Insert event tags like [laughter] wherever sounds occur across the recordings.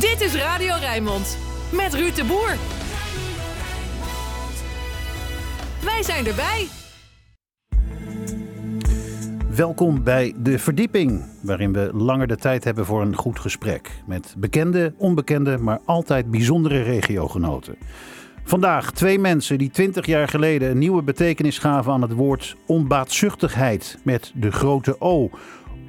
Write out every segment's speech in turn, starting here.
Dit is Radio Rijnmond met Ruud de Boer. Wij zijn erbij. Welkom bij De Verdieping, waarin we langer de tijd hebben voor een goed gesprek. Met bekende, onbekende, maar altijd bijzondere regiogenoten. Vandaag twee mensen die 20 jaar geleden een nieuwe betekenis gaven aan het woord onbaatzuchtigheid met de grote O.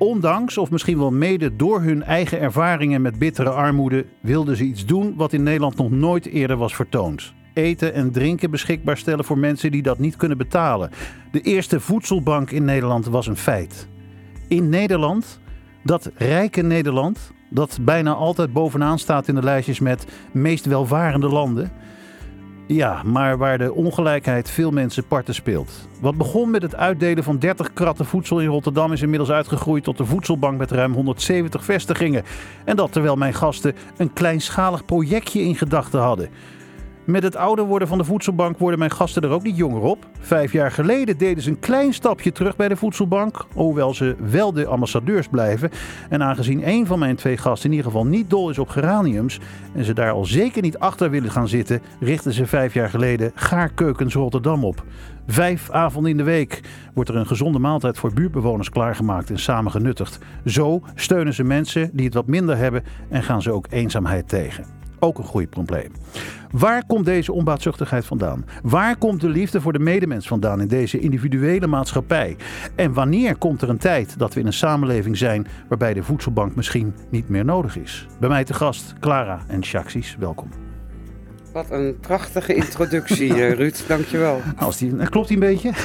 Ondanks, of misschien wel mede door hun eigen ervaringen met bittere armoede, wilden ze iets doen wat in Nederland nog nooit eerder was vertoond. Eten en drinken beschikbaar stellen voor mensen die dat niet kunnen betalen. De eerste voedselbank in Nederland was een feit. In Nederland, dat rijke Nederland, dat bijna altijd bovenaan staat in de lijstjes met meest welvarende landen. Ja, maar waar de ongelijkheid veel mensen parten speelt. Wat begon met het uitdelen van 30 kratten voedsel in Rotterdam is inmiddels uitgegroeid tot een voedselbank met ruim 170 vestigingen. En dat terwijl mijn gasten een kleinschalig projectje in gedachten hadden. Met het ouder worden van de voedselbank worden mijn gasten er ook niet jonger op. Vijf jaar geleden deden ze een klein stapje terug bij de voedselbank, hoewel ze wel de ambassadeurs blijven. En aangezien een van mijn twee gasten in ieder geval niet dol is op geraniums en ze daar al zeker niet achter willen gaan zitten, richten ze vijf jaar geleden Gaarkeukens Rotterdam op. Vijf avonden in de week wordt er een gezonde maaltijd voor buurtbewoners klaargemaakt en samen genuttigd. Zo steunen ze mensen die het wat minder hebben en gaan ze ook eenzaamheid tegen. Ook een goed probleem. Waar komt deze onbaatzuchtigheid vandaan? Waar komt de liefde voor de medemens vandaan in deze individuele maatschappij? En wanneer komt er een tijd dat we in een samenleving zijn waarbij de voedselbank misschien niet meer nodig is? Bij mij te gast Clara en Shaxis, welkom. Wat een prachtige introductie, [laughs] eh, Ruud. Dankjewel. Als die, eh, klopt die een beetje? [laughs]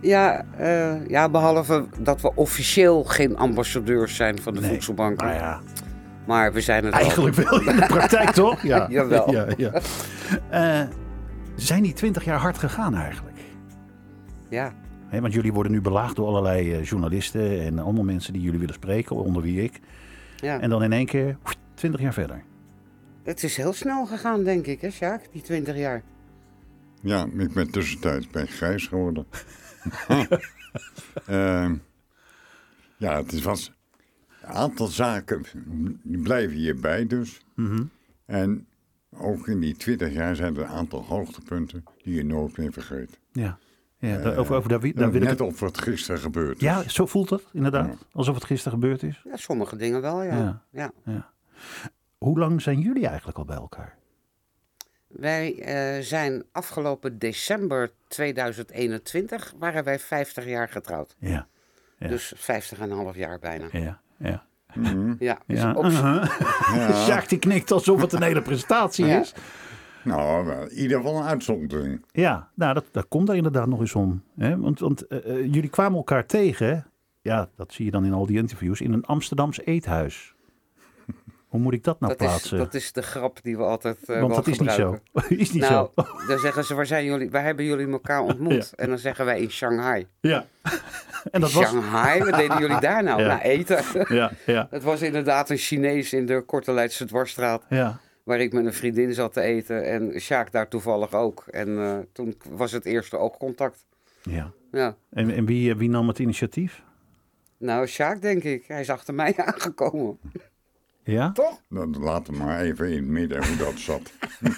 Ja, uh, ja, behalve dat we officieel geen ambassadeurs zijn van de Nee, voedselbank. Nou ja, Maar we zijn het eigenlijk wel in de praktijk toch? [laughs] Ja. Jawel. Ja, ja. Eh, zijn die 20 jaar hard gegaan eigenlijk? Ja, want jullie worden nu belaagd door allerlei eh, journalisten en allemaal mensen die jullie willen spreken, onder wie ik. ja. En dan in één keer, 20 jaar verder. Het is heel snel gegaan, denk ik, hè, Sjaak? Die 20 jaar. Ja, ik ben tussentijds ben grijs geworden. [laughs] [laughs] Ehm, ja, het is was aantal zaken die blijven hierbij dus. Mhm. En ook in die 20 jaar zijn er een aantal hoogtepunten die je nooit meer vergeet. Ja, ja Eh, over, over daar, daar wil ik Net het... of wat gisteren gebeurd is. Ja, zo voelt het inderdaad. Ja. Alsof het gisteren gebeurd is. Ja, sommige dingen wel, ja. Ja. ja. Hoe lang zijn jullie eigenlijk al bij elkaar? Wij eh, zijn afgelopen december 2021 waren wij 50 jaar getrouwd. Ja, Ja. Dus 50 en een half jaar bijna. ja, ja. Mhm. Ja, dus ja. op- uh-huh. Ja. [laughs] Die knikt alsof het een hele prestatie Ja. is. Nou, in ieder geval een uitzondering. Ja, nou, dat, dat komt er inderdaad nog eens om. Hè? Want, want eh, eh, jullie kwamen elkaar tegen, ja, dat zie je dan in al die interviews, in een Amsterdams eethuis. Hoe moet ik dat nou dat, is, plaatsen? dat is de grap die we altijd eh Want dat is niet zo. [laughs] is niet nou, zo. dan zeggen ze, waar, zijn jullie, waar hebben jullie elkaar ontmoet? [laughs] En dan zeggen wij in Shanghai. Ja. [laughs] en dat was... Shanghai, wat deden jullie [laughs] daar nou? Ja. Nou, eten. [laughs] Ja, ja, Het was inderdaad een Chinees in de Korte Leidse Dwarsstraat, ja. waar ik met een vriendin zat te eten. En Sjaak daar toevallig ook. En eh, toen was het eerste oogcontact. ja. Ja. En, en wie, eh, wie nam het initiatief? Nou, Sjaak denk ik. Hij is achter mij aangekomen. Ja? Toch? Dan laten we maar even in het midden hoe dat zat. [laughs]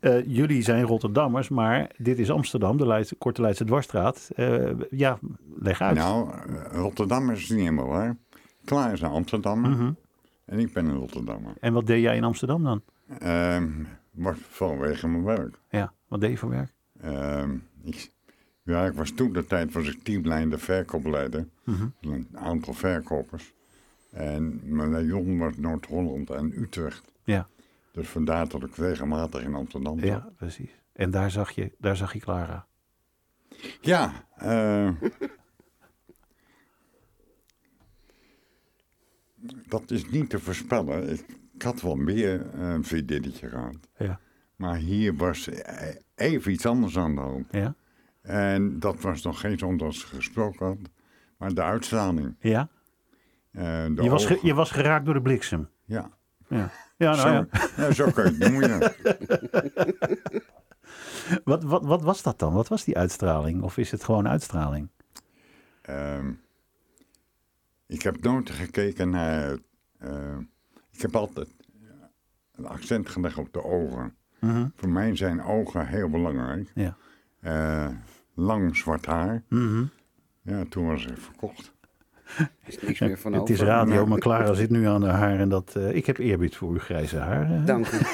Eh, jullie zijn Rotterdammers, maar dit is Amsterdam, de Leidse, Korte Leidse Dwarsstraat. Eh, ja, leg uit. Nou, eh, Rotterdam is niet helemaal waar. Klaar is een Amsterdammer Mhm. en ik ben een Rotterdammer. En wat deed jij in Amsterdam dan? Ehm vanwege mijn werk. Ja, wat deed je voor werk? Ehm, ik, ja, ik was toen de tijd was ik teamleider verkoopleider. Mhm. Een aantal verkopers. En mijn Jon was Noord-Holland en Utrecht. Ja. Dus vandaar dat ik regelmatig in Amsterdam zat. Ja, precies. En daar zag je, daar zag je Clara. Ja, eh, [laughs] dat is niet te voorspellen. Ik, ik had wel meer eh, een vriendinnetje gehad. Ja. Maar hier was eh, even iets anders aan de hand. Ja? En dat was nog geen zo dat ze gesproken had. Maar de uitstraling. Ja? Eh, Je was, je was geraakt door de bliksem. Ja, Ja, ja nou zo, ja. ja, zo kun je het noemen. ja. [laughs] Wat, wat, wat was dat dan? Wat was die uitstraling? Of is het gewoon uitstraling? Ehm, ik heb nooit gekeken naar eh, ik heb altijd een accent gelegd op de ogen. Mhm. Voor mij zijn ogen heel belangrijk. Ja. Eh, lang zwart haar. Mhm. Ja, toen was ik verkocht. Is niks meer van Het is radio, maar Clara zit nu aan haar haar en dat, eh, ik heb eerbied voor uw grijze haar. Dank u. [laughs]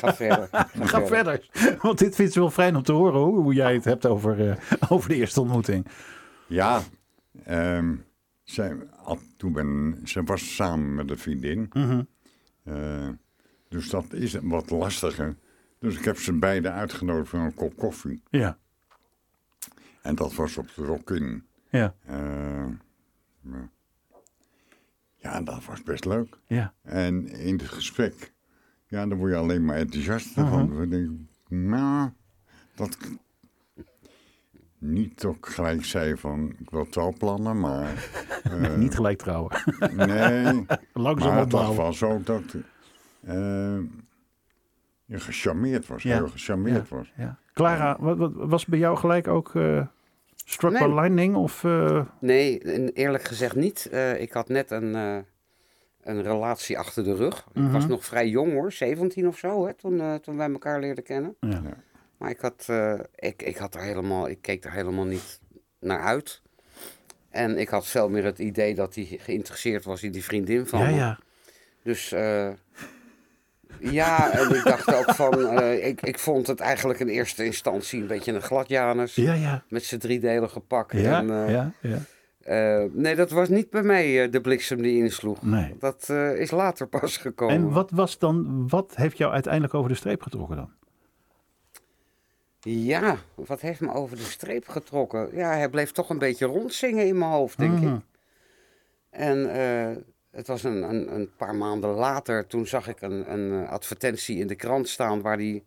Ga verder. Ga verder, want dit vindt ze wel fijn om te horen hoe, hoe jij het hebt over, eh, over de eerste ontmoeting. Ja, ehm, zij, toen ben, ze was samen met een vriendin. Mhm. Eh, dus dat is wat lastiger. Dus ik heb ze beiden uitgenodigd voor een kop koffie. Ja, En dat was op de Rockin. Ja, Eh, ja. ja, dat was best leuk. ja. En in het gesprek, ja, dan word je alleen maar enthousiast van. Dan denk ik, nou, dat niet ook gelijk zei van, ik wil trouwplannen, maar [laughs] eh, Niet gelijk trouwen. nee. [laughs] Langzaam maar het was opbouwen. wel zo dat eh, je gecharmeerd was, Ja. heel gecharmeerd was. Ja. Clara, wat, wat, was bij jou gelijk ook eh struck Nee. by lightning? Of, eh, Nee, en eerlijk gezegd niet. Eh, ik had net een, eh, een relatie achter de rug. Ik was nog vrij jong hoor, 17 of zo, hè, toen, toen wij elkaar leerden kennen. ja. Maar ik, had, eh, ik, ik, had er helemaal, ik keek er helemaal niet naar uit. En ik had veel meer het idee dat hij geïnteresseerd was in die vriendin van ja, me. ja. Dus eh, ja, en ik dacht ook van, eh, ik, ik vond het eigenlijk in eerste instantie een beetje een gladjanus. Ja, ja. Met zijn driedelige pak. Ja, en, eh, ja, ja. eh, nee, dat was niet bij mij de bliksem die insloeg. Nee. Dat is later pas gekomen. En wat was dan, wat heeft jou uiteindelijk over de streep getrokken dan? Ja, wat heeft me over de streep getrokken? Ja, hij bleef toch een beetje rondzingen in mijn hoofd, denk Mhm. ik. En het was een, een, een paar maanden later, toen zag ik een, een eh, advertentie in de krant staan waar hij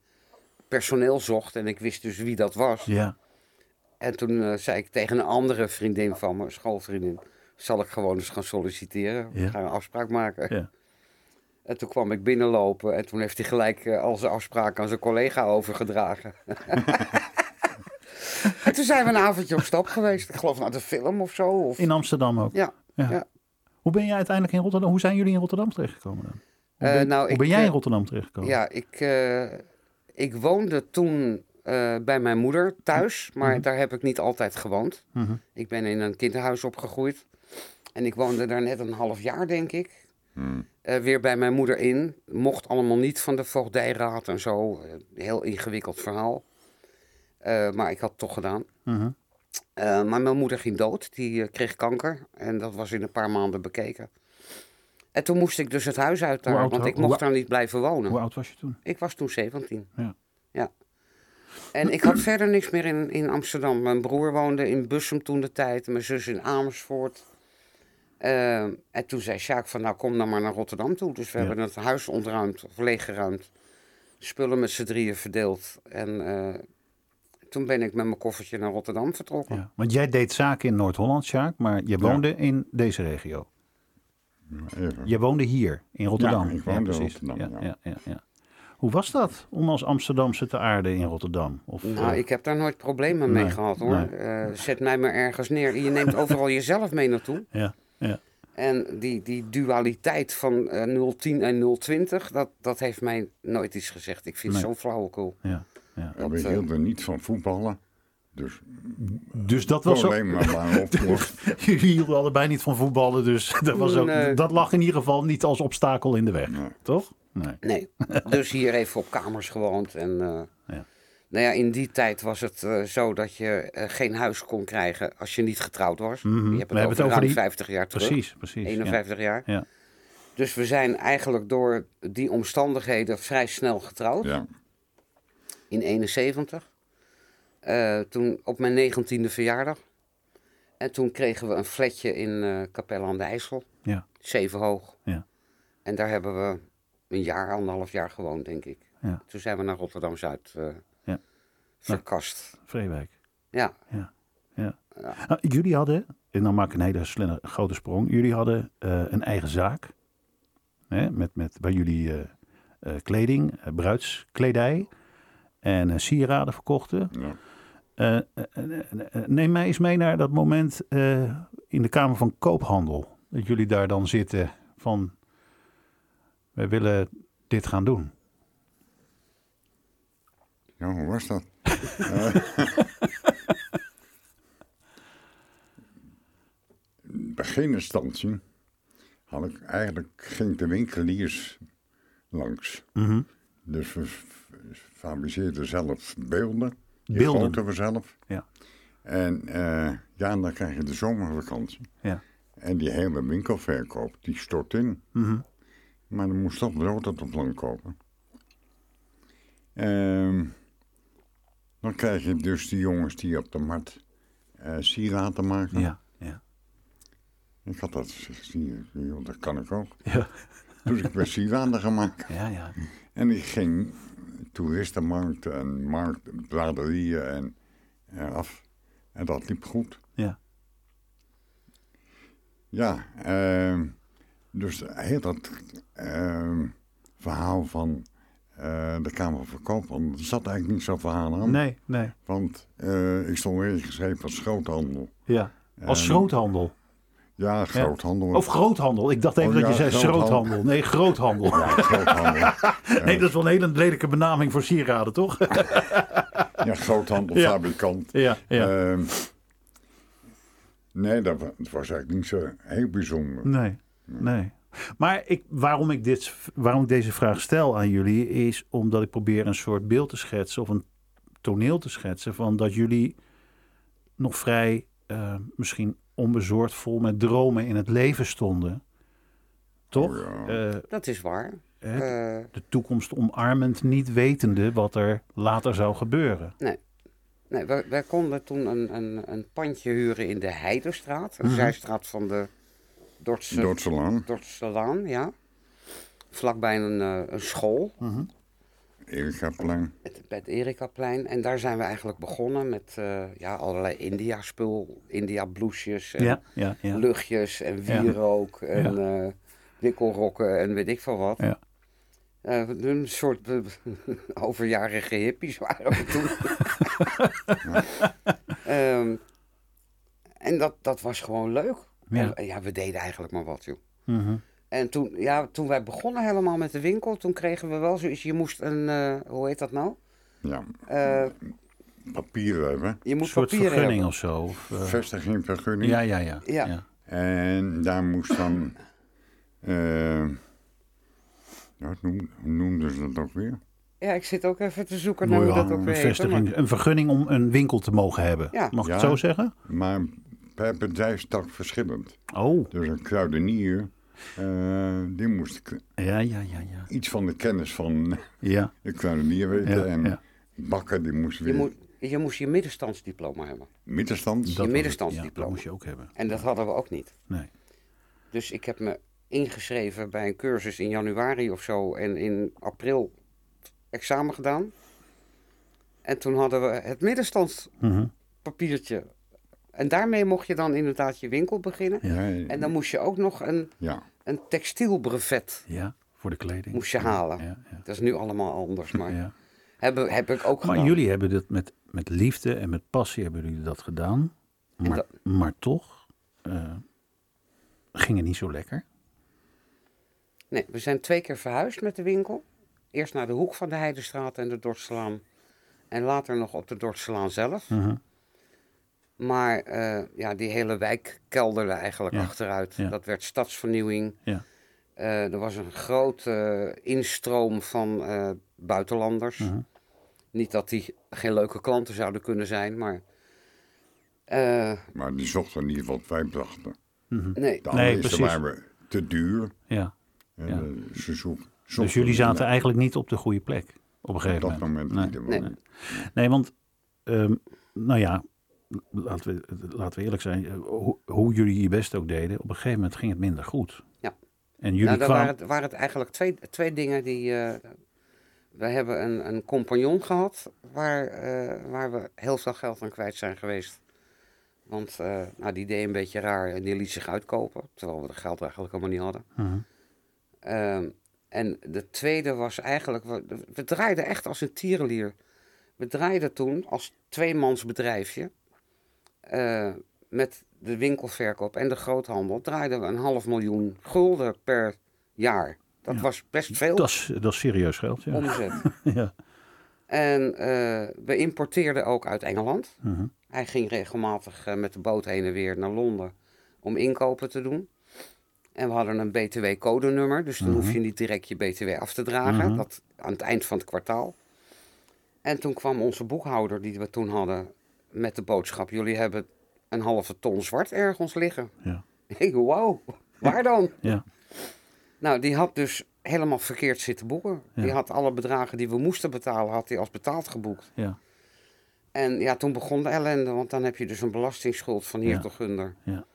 personeel zocht. En ik wist dus wie dat was. Ja, En toen eh, zei ik tegen een andere vriendin van me, schoolvriendin, zal ik gewoon eens gaan solliciteren? Ja. Ga een afspraak maken. ja. En toen kwam ik binnenlopen en toen heeft hij gelijk eh, al zijn afspraken aan zijn collega overgedragen. [laughs] en toen zijn we een avondje op stap geweest. Ik geloof naar de film of zo. Of... In Amsterdam ook. Ja, Ja. ja. Hoe ben jij uiteindelijk in Rotterdam? Hoe zijn jullie in Rotterdam terechtgekomen dan? Hoe Eh, ben, nou, hoe ik, ben jij in eh, Rotterdam terechtgekomen? ja ik, eh, ik woonde toen eh, bij mijn moeder thuis, maar daar heb ik niet altijd gewoond. Mhm. Ik ben in een kinderhuis opgegroeid. En ik woonde daar net een half jaar, denk ik. Eh, weer bij mijn moeder in. Mocht allemaal niet van de voogdijraad en zo. Heel ingewikkeld verhaal. Eh, maar ik had het toch gedaan. Mhm. Eh, maar mijn moeder ging dood. Die eh, kreeg kanker. En dat was in een paar maanden bekeken. En toen moest ik dus het huis uit daar. Oud- want ik mocht daar niet blijven wonen. Hoe oud was je toen? Ik was toen 17. Ja. ja. En ik had verder niks meer in, in Amsterdam. Mijn broer woonde in Bussum toen de tijd. Mijn zus in Amersfoort. Eh, en toen zei Sjaak van, nou kom dan maar naar Rotterdam toe. Dus we Ja. hebben het huis ontruimd, of leeggeruimd. Spullen met z'n drieën verdeeld. En eh, toen ben ik met mijn koffertje naar Rotterdam vertrokken. Ja. Want jij deed zaken in Noord-Holland, Sjaak, maar je woonde in deze regio. Even. Je woonde hier, in Rotterdam. Ja, ik woonde in precies. Rotterdam, Ja, ja. ja, ja, ja. Hoe was dat om als Amsterdamse te aarden in Rotterdam? Of, Nou, eh, ik heb daar nooit problemen mee Nee, gehad hoor. nee. Eh, zet mij maar ergens neer. Je neemt [laughs] overal jezelf mee naartoe. ja, ja, En die, die dualiteit van eh 010 en 020, dat, dat heeft mij nooit iets gezegd. Ik vind het Nee. zo flauwekul. ja, ja. We eh, hielden niet van voetballen. Dus Dus dat was zo. alleen maar maar [laughs] opgelost. [laughs] Jullie hielden allebei niet van voetballen, dus [laughs] dat, was ook, Nee. dat lag in ieder geval niet als obstakel in de weg. Nee. Toch? Nee. Nee, dus hier even op kamers gewoond. En eh, Ja. nou ja, in die tijd was het eh, zo dat je geen huis kon krijgen als je niet getrouwd was. Mhm. Je hebt We het hebben over, het over ruim die- 50 jaar terug. Precies, precies. ja. 51 jaar. Ja. Dus we zijn eigenlijk door die omstandigheden vrij snel getrouwd. Ja. In 71. Eh, toen op mijn negentiende verjaardag. En toen kregen we een flatje in eh Capelle aan de IJssel. Ja. Zeven hoog. Ja. En daar hebben we een jaar, anderhalf jaar gewoond, denk ik. Ja. Toen zijn we naar Rotterdam-Zuid eh Ja. verkast. Vreewijk. Ja. Ja. ja. Ja. Nou, jullie hadden, en dan maak ik een hele grote sprong. Jullie hadden een eigen zaak. Hè, met, met, waar jullie kleding, bruidskledij en eh, sieraden verkochten. Ja. Eh, eh, neem mij eens mee naar dat moment in de Kamer van Koophandel. Dat jullie daar dan zitten van... wij willen dit gaan doen. Ja, hoe was dat? In [laughs] begininstantie had ik eigenlijk ging de winkeliers langs. Mhm. Dus we fabriceerden zelf beelden. Die Beelden? we zelf. Ja. En eh, ja, dan krijg je de zomervakantie. Ja. En die hele winkelverkoop, die stort in. Mhm. Maar dan moest toch brood op de plank kopen. Ehm, dan krijg je dus die jongens die op de markt eh sieraden maken. Ja, ja. Ik had dat joh, dat kan ik ook. Ja, Dus ik ben sieraden gaan maken. ja, ja. En ik ging toeristenmarkten en markt, braderieën en eh, af. En dat liep goed. Ja. Ja, ehm, dus heel dat ehm, verhaal van eh, de Kamer van Koophandel, er zat eigenlijk niet zo'n verhaal aan. Nee, nee. Want eh, ik stond weer geschreven als groothandel. Ja. Als En- groothandel. Ja, groothandel. Of groothandel. Ik dacht even Oh, dat je zei groothandel. schroothandel. Nee, groothandel. Ja, groothandel. [laughs] Nee, dat is wel een hele lelijke benaming voor sieraden, toch? [laughs] ja, groothandelfabrikant. ja, ja. Ehm, nee, dat wa- dat was eigenlijk niet zo heel bijzonder. Nee, nee. Maar ik, waarom, ik dit, waarom ik deze vraag stel aan jullie is omdat ik probeer een soort beeld te schetsen of een toneel te schetsen van dat jullie nog vrij eh, misschien onbezorgd vol met dromen in het leven stonden. Toch? Ja. Eh, Dat is waar. hè, Eh, de toekomst omarmend, niet wetende wat er later zou gebeuren. nee, wij, wij konden toen een, een, een pandje huren in de Heidestraat. Mhm. Een zijstraat van de Dordtse, Dordtselaan, Dordtse Laan, ja. Vlakbij een, eh, een school, Erikaplein. het- bij het Erikaplein. En daar zijn we eigenlijk begonnen met eh, ja, allerlei India-spul. India-bloesjes en Ja, ja, ja. luchtjes en Ja. wierook en eh wikkelrokken en weet ik veel wat. Ja. Eh, een soort [laughs] overjarige hippies waren we toen. [laughs] [laughs] Ehm, en dat, dat was gewoon leuk. Ja. En, ja, we deden eigenlijk maar wat, joh. Mhm. En toen, ja, toen wij begonnen helemaal met de winkel, toen kregen we wel zoiets. Je moest een, eh, hoe heet dat nou? Ja, Eh, papieren hebben. je Een moest soort papieren vergunning hebben. of zo. Of, Vestigingvergunning. ja, ja, ja, Ja. ja. En daar moest dan... ja, hoe noem- hoe noemden ze dat ook weer? Ja, ik zit ook even te zoeken naar Nou hoe ja, dat ook een, weer heet. een vergunning om een winkel te mogen hebben. Ja. Mag ik het zo zeggen? Maar per bedrijfstak verschillend. Oh, Dus een kruidenier, eh, die moest k- ja, ja, ja, ja. iets van de kennis van [laughs] Ja, de kruidenier weten. ja, en ja. bakker, die moest Je, weer moet, je moest je middenstandsdiploma hebben. middenstand. Dat het. middenstandsdiploma. Ja, dat moest je ook hebben. En dat hadden we ook niet. Nee. Dus ik heb me ingeschreven bij een cursus in januari of zo. En in april examen gedaan. En toen hadden we het middenstandspapiertje. En daarmee mocht je dan inderdaad je winkel beginnen. Ja, En dan moest je ook nog een, ja. een textielbrevet Ja, voor de kleding. moest je halen. Dat is nu allemaal anders, maar ja. heb, heb ik ook Maar gedaan. jullie hebben dit met, met liefde en met passie hebben jullie dat gedaan. Maar, dat- maar toch eh, ging het niet zo lekker. Nee, we zijn twee keer verhuisd met de winkel. Eerst naar de hoek van de Heidestraat en de Dortselaan. En later nog op de Dortselaan zelf. Mhm. Maar eh, ja, die hele wijk kelderde eigenlijk Ja, achteruit. ja. Dat werd stadsvernieuwing. Ja. Eh, er was een grote instroom van eh, buitenlanders. Mhm. Niet dat die geen leuke klanten zouden kunnen zijn, maar... eh, Maar die zochten niet wat wij brachten. nee, De Nee, precies. waren te duur. Ja. En, Ja. ze Dus jullie zaten eigenlijk niet op de goede plek op een gegeven Op dat moment. moment Nee. niet. Nee. Nee, want, ehm, nou ja, laten we, laten we eerlijk zijn. eh, Hoe, hoe jullie je best ook deden, op een gegeven moment ging het minder goed. Ja. En jullie nou, kwamen... waren het, waren het eigenlijk twee, twee dingen die... eh we hebben een, een compagnon gehad waar, eh, waar we heel veel geld aan kwijt zijn geweest. Want nou, die deed een beetje raar en die liet zich uitkopen. Terwijl we het geld eigenlijk helemaal niet hadden. Mhm. Ehm, en de tweede was eigenlijk, we, we draaiden echt als een tierenlier. We draaiden toen als tweemansbedrijfje eh met de winkelverkoop en de groothandel, draaiden we een half miljoen gulden per jaar. Dat Ja. was best veel Dat is, dat is serieus geld. Ja. omzet. [laughs] ja. En eh, we importeerden ook uit Engeland. Mhm. Hij ging regelmatig eh, met de boot heen en weer naar Londen om inkopen te doen. En we hadden een BTW-codenummer, dus dan Mhm. hoef je niet direct je BTW af te dragen. Mhm. Dat aan het eind van het kwartaal. En toen kwam onze boekhouder, die we toen hadden, met de boodschap: Jullie hebben een halve ton zwart ergens liggen. Ja. Ik denk, wow, waar dan? [laughs] Ja. Nou, die had dus helemaal verkeerd zitten boeken. Die had alle bedragen die we moesten betalen, had hij als betaald geboekt. Ja. En ja, toen begon de ellende, want dan heb je dus een belastingsschuld van hier Ja. tot gunder. Ja.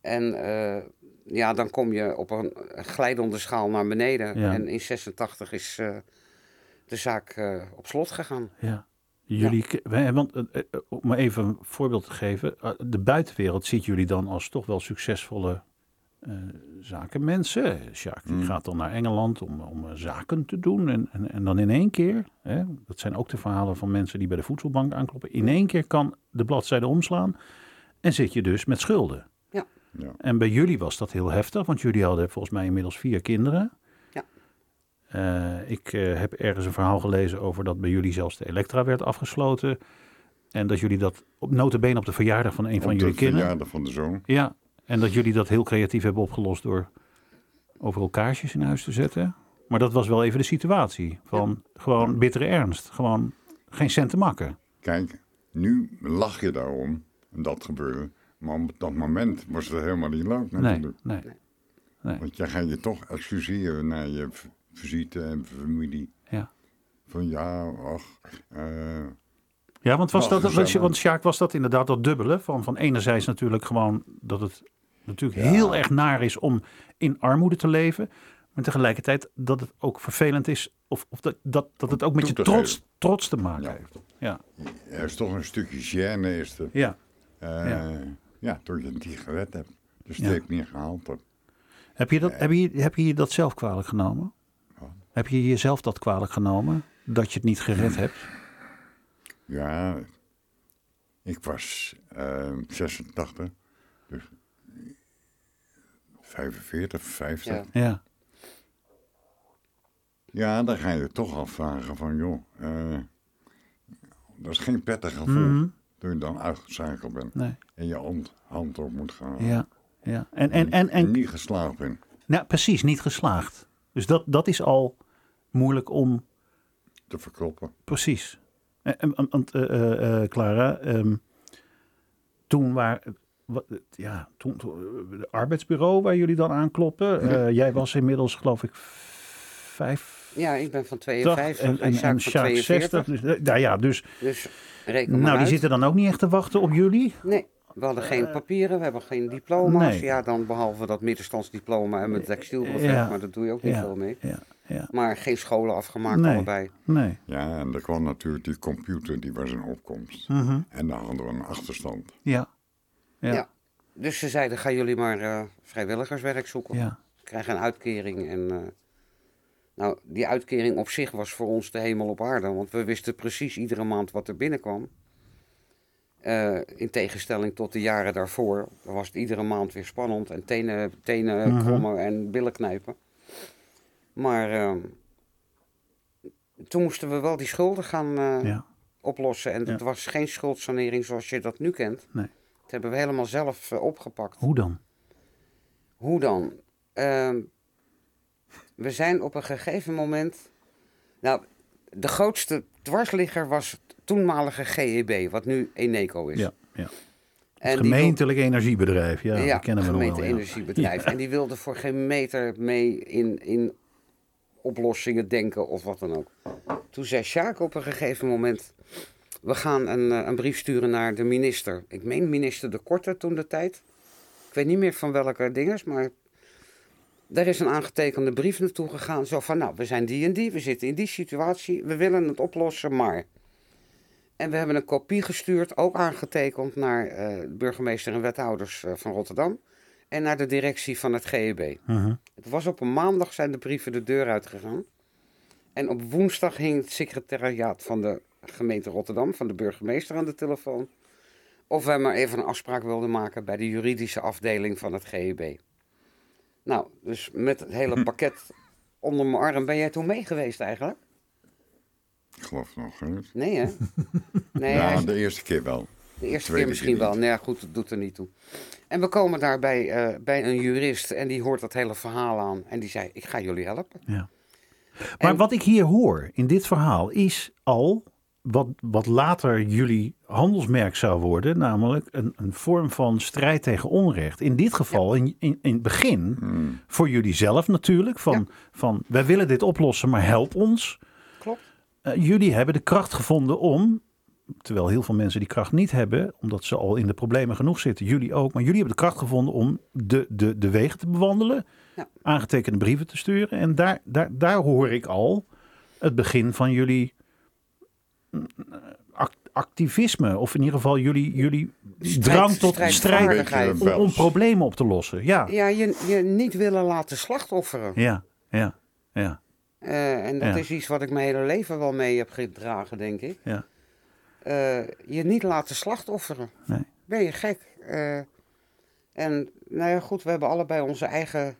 En eh, ja, dan kom je op een glijdende schaal naar beneden. Ja. En in 86 is eh, de zaak eh, op slot gegaan. Ja. Jullie, want eh, eh, om maar even een voorbeeld te geven, eh, de buitenwereld ziet jullie dan als toch wel succesvolle eh, zakenmensen. Sjaak die Mm. gaat dan naar Engeland om, om eh, zaken te doen en, en, en dan in één keer, hè, dat zijn ook de verhalen van mensen die bij de voedselbank aankloppen, in één keer kan de bladzijde omslaan en zit je dus met schulden. Ja. En bij jullie was dat heel heftig, want jullie hadden volgens mij inmiddels vier kinderen. Eh, ik eh, heb ergens een verhaal gelezen over dat bij jullie zelfs de elektra werd afgesloten. En dat jullie dat op notabene op de verjaardag van een van Op de jullie kinderen. verjaardag van de zoon. Ja, en dat jullie dat heel creatief hebben opgelost door overal kaarsjes in huis te zetten. Maar dat was wel even de situatie. Van gewoon bittere ernst. Gewoon geen cent te makken. Kijk, nu lach je daarom, dat gebeurde. Maar op dat moment was het helemaal niet leuk Nee, natuurlijk. nee. Want jij gaat je toch excuseren naar je visite en familie. Ja. Van ja, ach, eh, Ja, want, was Wel dat, gezellig. want Sjaak was dat inderdaad dat dubbele. Van, van enerzijds natuurlijk gewoon dat het natuurlijk heel erg naar is om in armoede te leven. Maar tegelijkertijd dat het ook vervelend is. Of, of dat, dat, dat het ook met je trots, trots te maken Ja. heeft. Ja, er is toch een stukje gêne is er. ja. Eh, Ja. ja. door je het niet gered hebt. De Ja. streep niet gehaald hebt. Heb je, dat, heb, je, heb je je dat zelf kwalijk genomen? Heb je jezelf dat kwalijk genomen? Dat je het niet gered hebt? Ja, ik was eh 86, dus 45, 50. Ja. Ja. Ja, dan ga je toch afvragen van, joh, eh, dat is geen prettig gevoel Mhm. toen je dan uitgeschakeld bent nee. en je hand, hand op moet gaan. Ja, ja. En, en, en, en niet geslaagd bent. nou, precies, niet geslaagd. Dus dat, dat is al moeilijk om te verkroppen. Precies. En, en, en- want, eh, eh, eh, Clara, ehm, toen waar, wat, ja, toen, eh, de arbeidsbureau waar jullie dan aankloppen. eh, jij was inmiddels geloof ik vijf. Ja, ik ben van 52 en, en, Sjaak en van Sjaak 42. 60. Dus, eh, nou ja, dus Dus reken maar nou, die uit. zitten dan ook niet echt te wachten op jullie. Nee, we hadden geen papieren, we hebben geen diploma's. nee. Ja, dan behalve dat middenstandsdiploma en mijn textielbrevet, Ja. maar dat doe je ook niet Ja. veel mee. Ja, ja. Maar geen scholen afgemaakt, Nee. allebei. Nee. Ja, en er kwam natuurlijk die computer, die was in opkomst. Mhm. En dan hadden we een achterstand. Ja. Ja. Ja. Dus ze zeiden, gaan jullie maar eh, vrijwilligerswerk zoeken. Ja. Krijgen een uitkering. En, eh, nou, die uitkering op zich was voor ons de hemel op aarde. Want we wisten precies iedere maand wat er binnenkwam. Eh, in tegenstelling tot de jaren daarvoor was het iedere maand weer spannend. En tenen, tenen Mhm. krommen en billen knijpen. Maar eh, toen moesten we wel die schulden gaan eh, Ja. oplossen. En Ja. het was geen schuldsanering zoals je dat nu kent. Nee. Dat hebben we helemaal zelf eh, opgepakt. Hoe dan? Hoe dan? Ehm, we zijn op een gegeven moment. Nou, de grootste dwarsligger was toenmalige GEB, wat nu Eneco is. Ja. ja. En die Gemeentelijk energiebedrijf. Ja, dat kennen we nog wel. Ja. gemeente-energiebedrijf. En die wilde voor geen meter mee in, in oplossingen denken of wat dan ook. Toen zei Sjaak op een gegeven moment... We gaan een, eh, een brief sturen naar de minister. Ik meen minister De Korte toen de tijd. Ik weet niet meer van welke dinges, maar... Daar is een aangetekende brief naartoe gegaan. Zo van, nou, we zijn die en die, we zitten in die situatie. We willen het oplossen, maar... En we hebben een kopie gestuurd, ook aangetekend naar eh, burgemeester en wethouders eh, van Rotterdam. En naar de directie van het GEB. Mhm. Het was op een maandag zijn de brieven de deur uitgegaan. En op woensdag hing het secretariaat van de gemeente Rotterdam, van de burgemeester aan de telefoon. Of wij maar even een afspraak wilden maken bij de juridische afdeling van het GEB. Nou, dus met het hele [laughs] pakket onder mijn arm. Ben jij toen mee geweest eigenlijk? Ik geloof nog niet. Nee, hè? [laughs] Nee, ja, hij de eerste keer wel. de eerste tweede keer misschien keer wel. Nou ja, goed, dat doet er niet toe. En we komen daar bij, eh, bij een jurist en die hoort dat hele verhaal aan. En die zei, ik ga jullie helpen. Ja. Maar En- wat ik hier hoor in dit verhaal is al wat, wat later jullie handelsmerk zou worden, namelijk een, een vorm van strijd tegen onrecht. In dit geval, in, in, in het begin, Hmm. voor jullie zelf natuurlijk, van, van wij willen dit oplossen, maar help ons. Eh, jullie hebben de kracht gevonden om, terwijl heel veel mensen die kracht niet hebben, omdat ze al in de problemen genoeg zitten, jullie ook, maar jullie hebben de kracht gevonden om de, de, de wegen te bewandelen, Ja. aangetekende brieven te sturen. En daar, daar, daar hoor ik al het begin van jullie mm, act- activisme, of in ieder geval jullie, jullie Strijd- drang tot strijd om, om problemen op te lossen. Ja, Ja, je, je niet willen laten slachtofferen. ja, ja, ja. Eh, en dat Ja. is iets wat ik mijn hele leven wel mee heb gedragen, denk ik. Ja. Eh, je niet laten slachtofferen. Nee. Ben je gek? Eh, en nou ja, goed, we hebben allebei onze eigen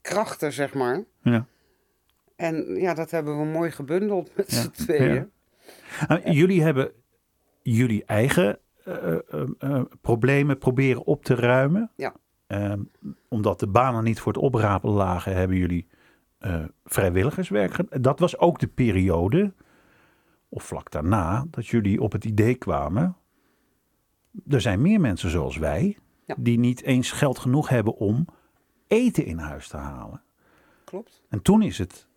krachten, zeg maar. ja. En ja, dat hebben we mooi gebundeld met Ja. z'n tweeën. Nou, Jullie hebben jullie eigen problemen proberen op te ruimen. Ja. Ehm, omdat de banen niet voor het oprapen lagen, hebben jullie eh, vrijwilligerswerk. Dat was ook de periode, of vlak daarna, dat jullie op het idee kwamen. Er zijn meer mensen zoals wij, Ja. die niet eens geld genoeg hebben om eten in huis te halen. Klopt. En toen is het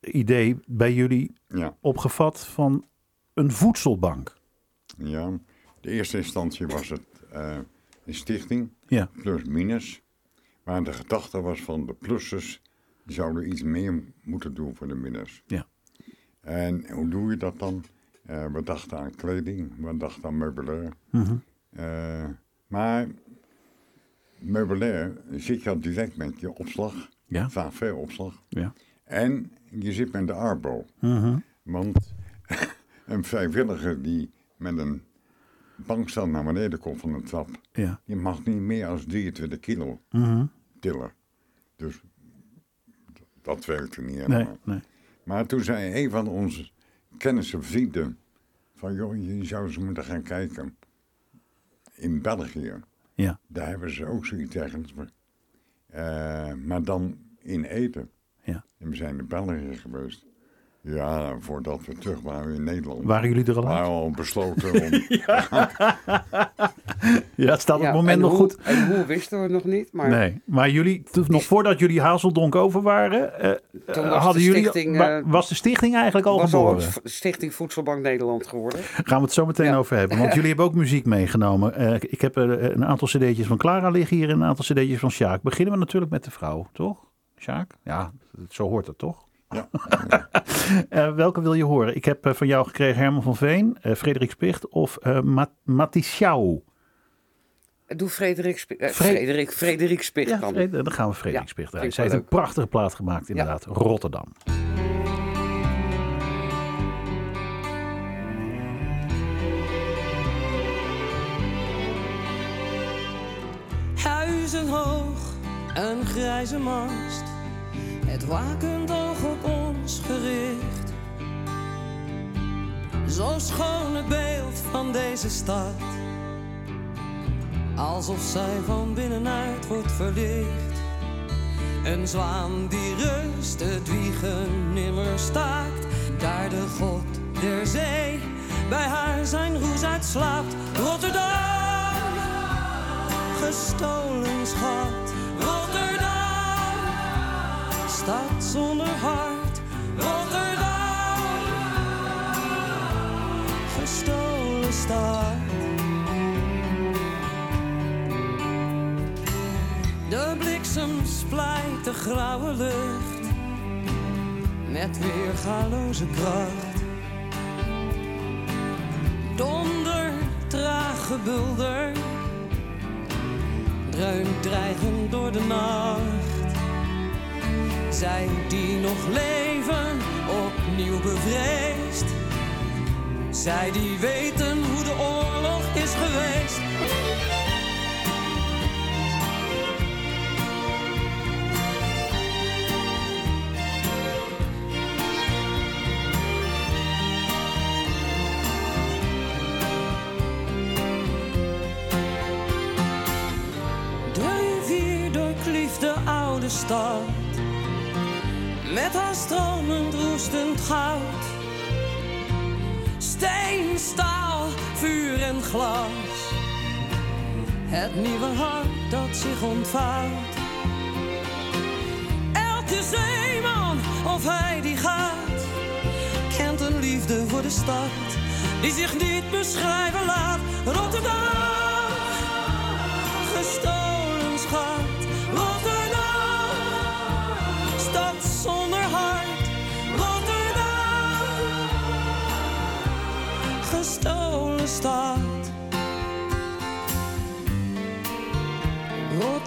idee bij jullie Ja, opgevat van een voedselbank. ja. De eerste instantie was het eh, een stichting, Ja, plus minus. Maar de gedachte was van de plussers zouden iets meer moeten doen voor de minners. Ja. En hoe doe je dat dan? Eh, we dachten aan kleding, we dachten aan meubilair. Eh, maar meubilair zit je al direct met je opslag, ja, vaak veel opslag. ja. En je zit met de arbo. Mhm. Want [laughs] een vrijwilliger die met een bankstand naar beneden komt van een trap, ja. die mag niet meer dan 23 kilo Mhm. tillen. Dus dat werkte niet Nee, helemaal. nee. Maar toen zei een van onze kennissen, vrienden, van joh, je zou eens moeten gaan kijken. In België, Ja, daar hebben ze ook zoiets ergens. Eh, maar dan in eten. ja. En we zijn in België geweest. Ja, voordat we terug waren in Nederland. Waren jullie er al waren uit? we al besloten om... [laughs] Ja, het staat op Ja, het moment en nog hoe, goed. En hoe wisten we het nog niet, maar Nee, maar jullie, toen- nog voordat jullie Hazeldonk over waren, eh, Toen eh, was hadden de jullie, wa- eh, was de stichting eigenlijk al was al geboren? v- Stichting Voedselbank Nederland geworden. Gaan we het zo meteen Ja. over hebben. Want [laughs] jullie hebben ook muziek meegenomen. Eh, ik heb een aantal cd'tjes van Clara liggen hier en een aantal cd'tjes van Sjaak. Beginnen we natuurlijk met de vrouw, toch? Sjaak? Ja, zo hoort het toch? Ja, [laughs] Eh, welke wil je horen? Ik heb eh, van jou gekregen Herman van Veen, eh, Frederik Spicht of eh Ma Matissau. Doe Frederik, Sp- Fre- Frederik, Frederik Spicht Ja, dan. Fred- dan gaan we Frederik Ja, Spicht Zij heeft een prachtige plaat gemaakt inderdaad. Rotterdam. Huizenhoog, een grijze mast, het wakend oog op ons gericht. Zo schoon het beeld van deze stad, alsof zij van binnenuit wordt verlicht. Een zwaan die rust, het wiegen nimmer staakt, daar de god der zee bij haar zijn roes uitslaapt. Rotterdam gestolen schat. Stad zonder hart. Rotterdam, gestolen stad. De bliksem splijt de grauwe lucht met weergaloze kracht. Donder, traag gebulder dreunt dreigend door de nacht. Zij die nog leven opnieuw bevreesd. Zij die weten hoe de oorlog is geweest. De rivier door de oude stad. Met haar stromend roestend goud. Steen, staal, vuur en glas. Het nieuwe hart dat zich ontvouwt. Elke zeeman, of hij die gaat, kent een liefde voor de stad. Die zich niet beschrijven laat. Rotterdam,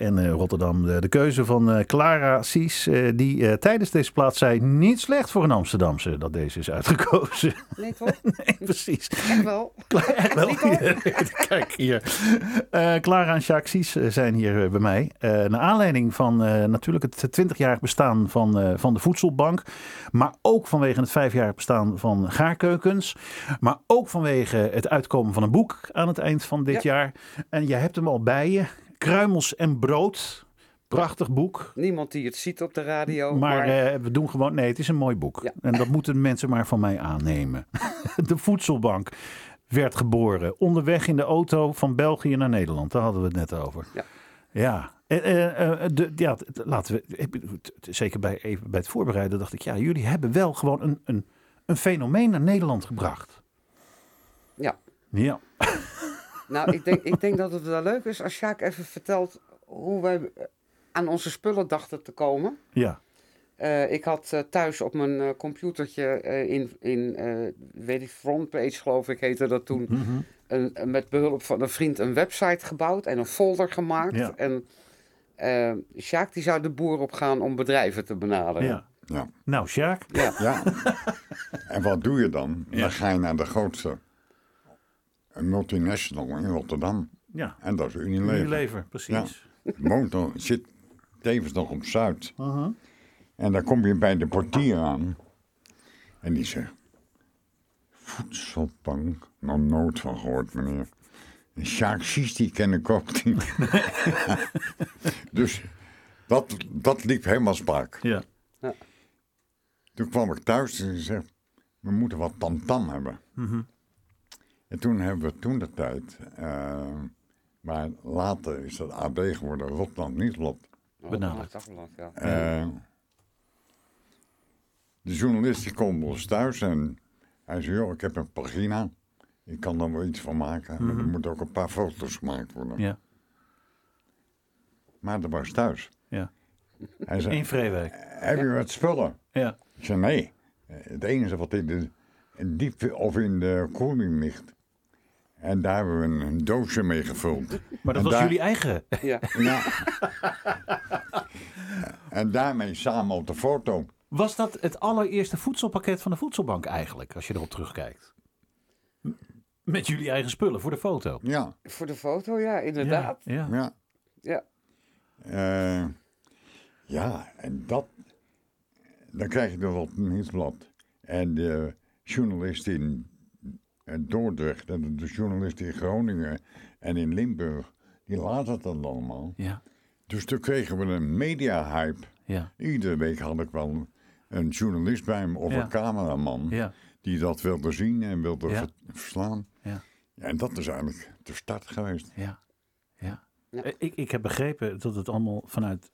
en eh, Rotterdam. De, de keuze van eh, Clara Sies, eh, die tijdens deze plaats zei... niet slecht voor een Amsterdamse dat deze is uitgekozen. Nee, toch? [laughs] nee, precies. Echt wel. Echt wel. [laughs] Kijk hier. Clara en Jacques Sies zijn hier bij mij. Naar aanleiding van natuurlijk het 20-jarig bestaan van, van de Voedselbank. Maar ook vanwege het vijfjarig bestaan van Gaarkeukens. Maar ook vanwege het uitkomen van een boek aan het eind van dit jaar. En jij hebt hem al bij je. Kruimels en brood. Prachtig boek. Niemand die het ziet op de radio. Maar, Maar, eh, we doen gewoon. Nee, het is een mooi boek. Ja. En dat moeten mensen maar van mij aannemen. [laughs] de voedselbank werd geboren. Onderweg in de auto van België naar Nederland. Daar hadden we het net over. Ja. Ja. Eh, eh, eh, de, ja, laten we. Zeker bij, even bij het voorbereiden dacht ik, ja, jullie hebben wel gewoon een, een, een fenomeen naar Nederland gebracht. ja. Ja. [laughs] Nou, ik denk, ik denk dat het wel leuk is als Sjaak even vertelt hoe wij eh, aan onze spullen dachten te komen. Ja. Eh, ik had eh, thuis op mijn eh, computertje eh, in, in eh, weet ik, Frontpage geloof ik heette dat toen, Mhm. een, een- met behulp van een vriend een website gebouwd en een folder gemaakt. Ja. En Sjaak die zou de boer op gaan om bedrijven te benaderen. ja. Ja. Nou, Sjaak. Ja. ja. en wat doe je dan? Ja. Dan ga je naar de grootste multinational in Rotterdam. Ja. En dat is Unilever. Unilever, precies. Woont al- zit tevens nog op Zuid. Uh-huh. En dan kom je bij de portier aan. En die zegt... Voedselbank? Nog nooit van gehoord, meneer. En Sjaak Sies, die ken ik ook niet. [laughs] dus dat, dat liep helemaal spaak. Ja. Toen kwam ik thuis en ze zei... We moeten wat tamtam hebben. Mhm. En toen hebben we toen de tijd... eh, maar later is dat AD geworden, Rotterdam Nieuwsblad. Oh, Benaderd. Dagblad, ja. Eh, de journalist die komt bij ons thuis en hij zei, joh, ik heb een pagina. Ik kan er wel iets van maken, maar er moeten ook een paar foto's gemaakt worden. Ja. Maar dat was thuis. Ja. Hij zei, In Vreewijk. heb je wat spullen? Ja. Ik zei, nee. Het enige wat in de diep of in de koeling ligt. En daar hebben we een, een doosje mee gevuld. Maar dat En was daar- jullie eigen. Ja. Ja. en daarmee samen op de foto. Was dat het allereerste voedselpakket van de voedselbank eigenlijk, als je erop terugkijkt? Met jullie eigen spullen voor de foto. Ja, Voor de foto, ja, inderdaad. Ja, ja. ja. Ja. Eh, ja, en dat. Dan krijg je nog wat nieuwsblad. En de journalist in eh, Dordrecht en de journalist in Groningen en in Limburg, die laten het dan allemaal. ja, Dus toen kregen we een media-hype. ja, Iedere week had ik wel een journalist bij me of Ja. een cameraman ja. die dat wilde zien en wilde Ja. verslaan. Ja. Ja, en dat is eigenlijk de start geweest. ja. ja. Ja. Eh, Ik, ik heb begrepen dat het allemaal vanuit,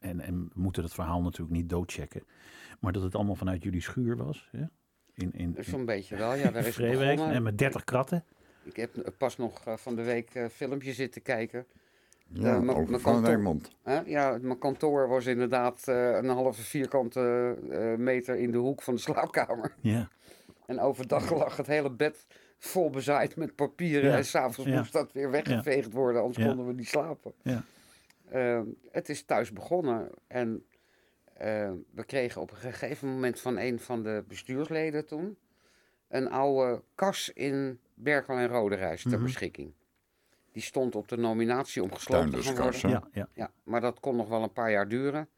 en, en we moeten het verhaal natuurlijk niet doodchecken, maar dat het allemaal vanuit jullie schuur was. Hè? In, in, in Zo'n beetje wel, ja. Daar is Vreewijk en met 30 kratten. Ik heb pas nog eh, van de week een filmpje zitten kijken. Ja, ook maar van kantoor- Rijnmond. Hè? Ja, mijn kantoor was inderdaad eh, een halve vierkante eh, meter in de hoek van de slaapkamer. Ja, En overdag lag het hele bed vol bezaaid met papieren. Ja. En s'avonds Ja. moest dat weer weggeveegd worden, anders Ja. konden we niet slapen. ja, Eh, het is thuis begonnen. En eh, we kregen op een gegeven moment van een van de bestuursleden toen... een oude kas in Berkel en Roderijs ter Mhm. beschikking. Die stond op de nominatie om gesloten te gaan worden. Ja, ja. Ja, maar dat kon nog wel een paar jaar duren.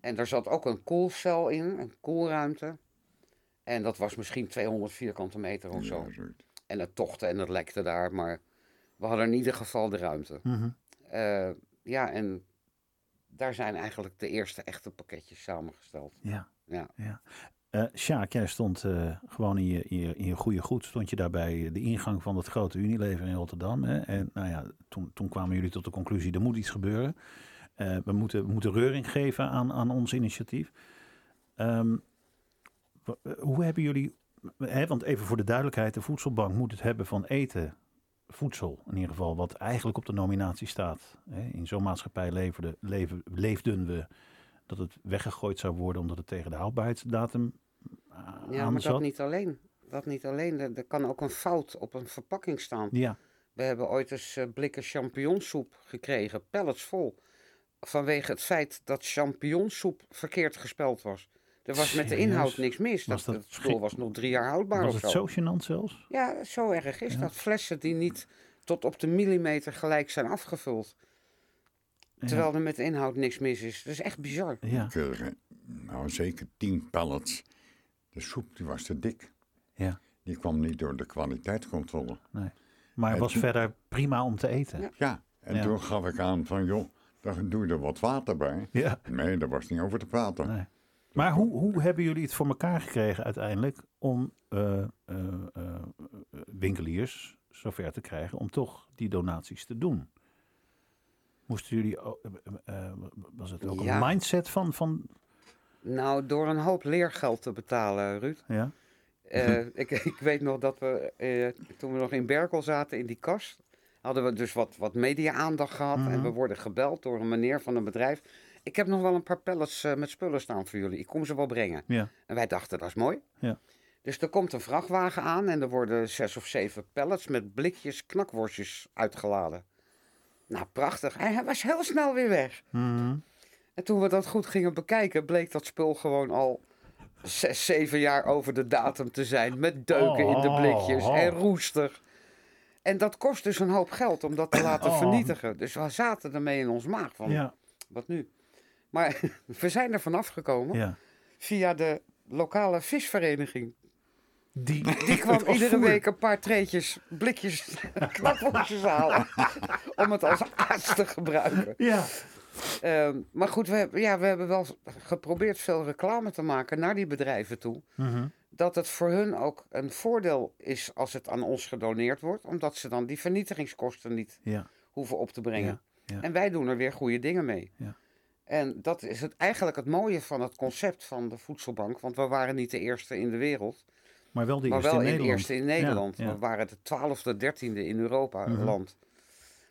En daar zat ook een koelcel in, een koelruimte. En dat was misschien 200 vierkante meter of zo. Ja. En het tochtte en het lekte daar, maar we hadden in ieder geval de ruimte. Mhm. Eh, ja, en daar zijn eigenlijk de eerste echte pakketjes samengesteld. ja. Ja. ja. Eh, Sjaak, jij stond eh, gewoon in je, in, je, in je goede goed. Stond je daar bij de ingang van het grote Unilever in Rotterdam. Hè? En nou ja, toen, toen kwamen jullie tot de conclusie, er moet iets gebeuren. Eh, we, moeten, we moeten reuring geven aan, aan ons initiatief. Ehm, eh, hoe hebben jullie, hè, want even voor de duidelijkheid, de voedselbank moet het hebben van eten, voedsel in ieder geval, wat eigenlijk op de nominatie staat. In zo'n maatschappij leven, leefden we dat het weggegooid zou worden omdat het tegen de houdbaarheidsdatum uh, Ja, aan maar zat. dat niet alleen. Dat niet alleen. Er, er kan ook een fout op een verpakking staan. Ja, We hebben ooit eens eh, blikken champignonsoep gekregen, pallets vol. Vanwege het feit dat champignonsoep verkeerd gespeld was. Er was met de inhoud niks mis. Dat, dat het spul was nog drie jaar houdbaar was of het zo. zo gênant zelfs? Ja, zo erg is Ja. dat. Flessen die niet tot op de millimeter gelijk zijn afgevuld. Terwijl er met de inhoud niks mis is. Dat is echt bizar. Ja, eh, nou, zeker tien pallets. De soep die was te dik. ja, Die kwam niet door de kwaliteitscontrole. nee. Maar het was verder prima om te eten. Ja. Ja, en Ja. toen gaf ik aan van, joh, dan doe je er wat water bij. Ja. Nee, daar was niet over te praten. Nee. Maar hoe, hoe hebben jullie het voor elkaar gekregen uiteindelijk om eh, eh, eh, winkeliers zover te krijgen om toch die donaties te doen? Moesten jullie, ook- was het ook Ja. een mindset van, van Nou, door een hoop leergeld te betalen, Ruud. ja? [laughs] Ik, ik weet nog dat we, toen we nog in Berkel zaten, in die kast, hadden we dus wat, wat media-aandacht gehad. En we worden gebeld door een meneer van een bedrijf. Ik heb nog wel een paar pallets eh, met spullen staan voor jullie. Ik kom ze wel brengen. Ja, En wij dachten, dat is mooi. Ja. Dus er komt een vrachtwagen aan en er worden zes of zeven pallets met blikjes knakworstjes uitgeladen. Nou, prachtig. Hij hij was heel snel weer weg. Mhm. En toen we dat goed gingen bekijken, bleek dat spul gewoon al zes, zeven jaar over de datum te zijn. Met deuken in de blikjes Oh. en roestig. En dat kost dus een hoop geld om dat te laten Oh. vernietigen. Dus we zaten ermee in ons maag van, ja, wat nu? Maar [laughs] we zijn er vanaf gekomen ja. via de lokale visvereniging. Die, Die [laughs] kwam iedere voer. week een paar treetjes, blikjes, [laughs] knakworstjes halen. om het als aas te gebruiken. Ja, Ehm, maar goed, we hebben, ja, we hebben wel geprobeerd veel reclame te maken naar die bedrijven toe. Mhm. Dat het voor hun ook een voordeel is als het aan ons gedoneerd wordt. Omdat ze dan die vernietigingskosten niet ja, hoeven op te brengen. Ja. En wij doen er weer goede dingen mee. Ja. En dat is het, eigenlijk het mooie van het concept van de voedselbank. Want we waren niet de eerste in de wereld. maar wel de maar eerste wel in in Nederland. eerste in Nederland. Ja, ja. We waren de twaalfde, dertiende in Europa Mhm. land.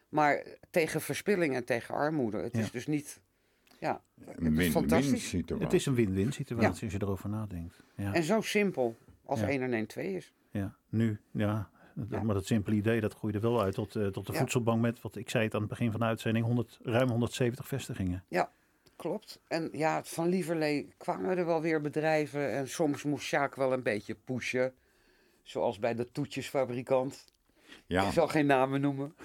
Maar tegen verspilling en tegen armoede. Het Ja. is dus niet... Ja, is fantastisch. situatie. Het is een win-win situatie als je erover nadenkt. Ja. En zo simpel als Ja. 1 en 1 2 is. Ja, nu, ja. Ja. Maar dat simpele idee, dat groeide wel uit tot, eh, tot de Ja. voedselbank met, wat ik zei het aan het begin van de uitzending, 100, ruim 170 vestigingen. Klopt. En ja, van Lieverlee kwamen er wel weer bedrijven. En soms moest Sjaak wel een beetje pushen. Zoals bij de toetjesfabrikant. Ja, Ik zal geen namen noemen.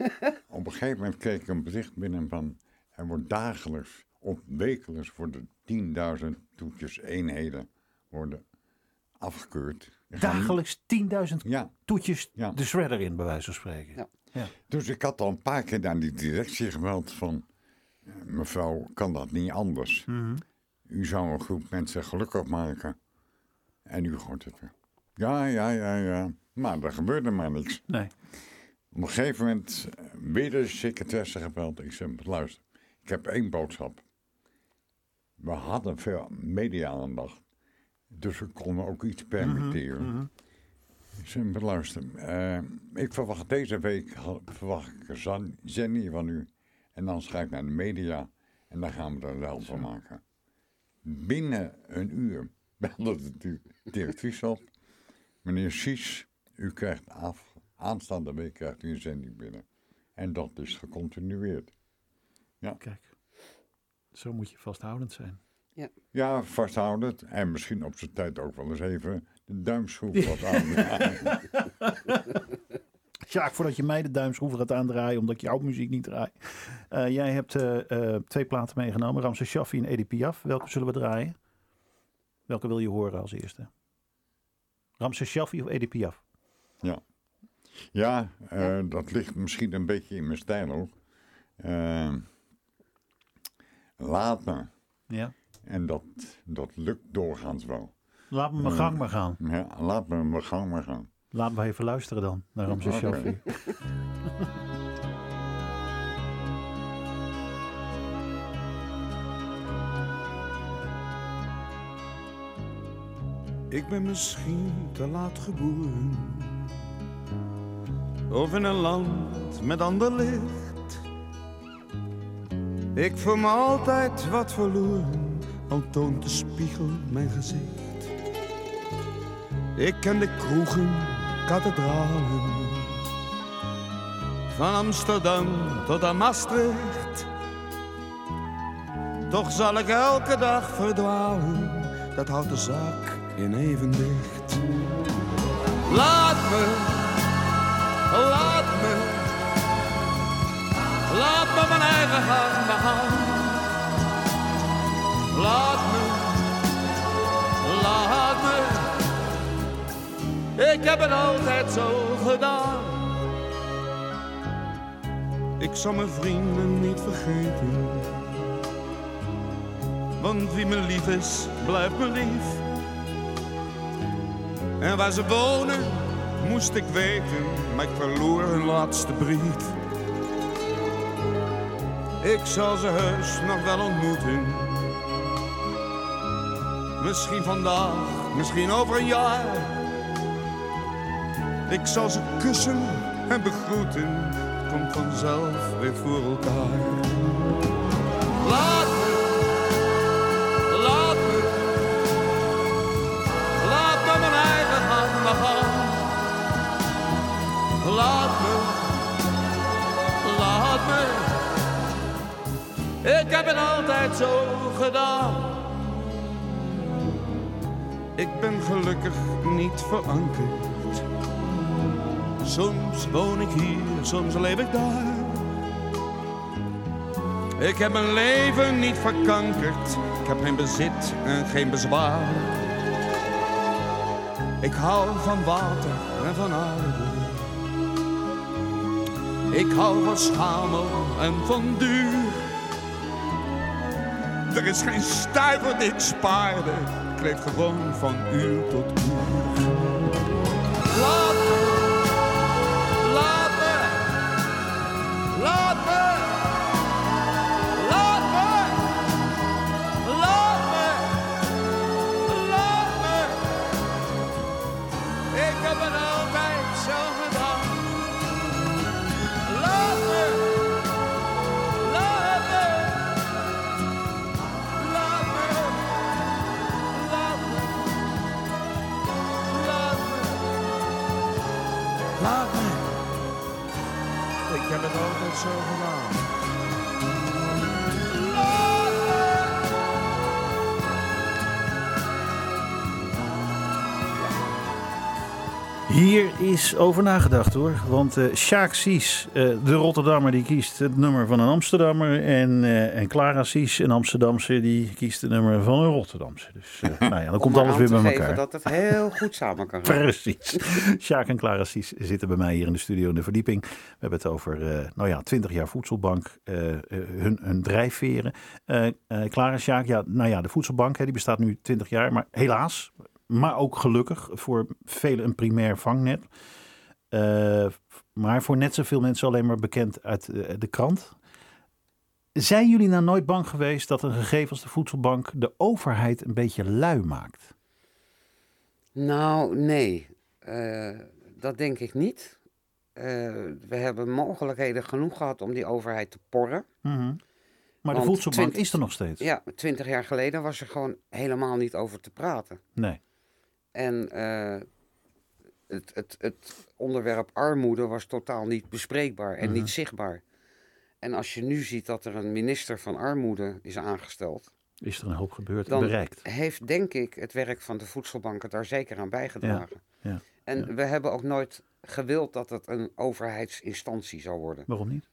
[laughs] op een gegeven moment kreeg ik een bericht binnen van... er wordt dagelijks of wekelijks worden 10.000 toetjes eenheden worden afgekeurd. Dagelijks 10.000 Ja, toetjes Ja. de shredder in, bij wijze van spreken. Ja. Ja. dus ik had al een paar keer naar die directie gemeld van... mevrouw, kan dat niet anders? Mhm. U zou een groep mensen gelukkig maken. En u gooit het weer. Ja, ja, ja, ja. Maar er gebeurde maar niks. Nee. Op een gegeven moment eh, weer de secretaresse gebeld. Ik zei, luister, ik heb één boodschap. We hadden veel media-aandacht. Dus we konden ook iets permitteren. Ik zei, luister, eh, ik verwacht deze week verwacht ik zending van u. En dan ga ik naar de media en dan gaan we er wel van maken. Binnen een uur [laughs] belde de di- directrice op. Meneer Sies, u krijgt af, aanstaande week krijgt u een zending binnen. En dat is gecontinueerd. Kijk, zo moet je vasthoudend zijn. Ja, vasthoudend. En misschien op zijn tijd ook wel eens even de duimschroef wat [laughs] aan. [laughs] Sjaak, voordat je mij de duimschroeven gaat aandraaien, omdat ik jouw muziek niet draai. Eh, jij hebt eh, eh, twee platen meegenomen, Ramses Shaffi en Edith Piaf. Welke zullen we draaien? Welke wil je horen als eerste? Ramses Shaffi of Edith Piaf? Ja, eh, dat ligt misschien een beetje in mijn stijl ook. Laat me. Ja. En dat, dat lukt doorgaans wel. Laat me mijn gang maar gaan. Ja, laat me mijn gang maar gaan. Laten we even luisteren dan naar Ramses Oké. Shaffi. [laughs] Ik ben misschien te laat geboren. Of in een land met ander licht. Ik voel me altijd wat verloren, al toont de spiegel mijn gezicht. Ik ken de kroegen, kathedralen. Van Amsterdam tot aan Maastricht. Toch zal ik elke dag verdwalen, dat houdt de zaak in evenwicht. Laat me, laat me, laat me mijn eigen gang begaan. Laat me, ik heb het altijd zo gedaan. Ik zal mijn vrienden niet vergeten. Want wie me lief is, blijft me lief. En waar ze wonen, moest ik weten, maar ik verloor hun laatste brief. Ik zal ze heus nog wel ontmoeten. Misschien vandaag, misschien over een jaar. Ik zal ze kussen en begroeten, het komt vanzelf weer voor elkaar. Laat me, laat me, laat me mijn eigen maar gaan. Laat me, laat me, ik heb het altijd zo gedaan. Ik ben gelukkig niet verankerd. Soms woon ik hier, soms leef ik daar. Ik heb mijn leven niet verkankerd. Ik heb geen bezit en geen bezwaar. Ik hou van water en van aarde. Ik hou van schamel en van duur. Er is geen stuiver die ik spaarde. Ik leef gewoon van uur tot uur. Hier is over nagedacht hoor. Want eh Sjaak Sies, eh, de Rotterdammer, die kiest het nummer van een Amsterdammer. En, eh, en Clara Sies, een Amsterdamse, die kiest het nummer van een Rotterdamse. Dus [laughs] nou ja, dan komt Om alles weer bij elkaar. dat het heel goed samen kan [laughs] gaan. Precies. Sjaak en Clara Sies zitten bij mij hier in de studio in de verdieping. We hebben het over, nou ja, 20 jaar voedselbank, hun, hun drijfveren. Clara, Sjaak, ja, nou ja, de voedselbank hè, die bestaat nu 20 jaar, maar helaas, maar ook gelukkig voor velen een primair vangnet. Eh, maar voor net zoveel mensen alleen maar bekend uit eh, de krant. Zijn jullie nou nooit bang geweest dat een gegeven als de voedselbank de overheid een beetje lui maakt? Nou, nee. Eh, dat denk ik niet. We hebben mogelijkheden genoeg gehad om die overheid te porren. Mhm. Maar de voedselbank 20 is er nog steeds. Ja, twintig jaar geleden was er gewoon helemaal niet over te praten. Nee. En eh, het, het, het onderwerp armoede was totaal niet bespreekbaar en Mhm. niet zichtbaar. En als je nu ziet dat er een minister van armoede is aangesteld, Is er een hoop gebeurd en bereikt. heeft denk ik het werk van de voedselbanken daar zeker aan bijgedragen. ja. En we hebben ook nooit gewild dat het een overheidsinstantie zou worden. Waarom niet?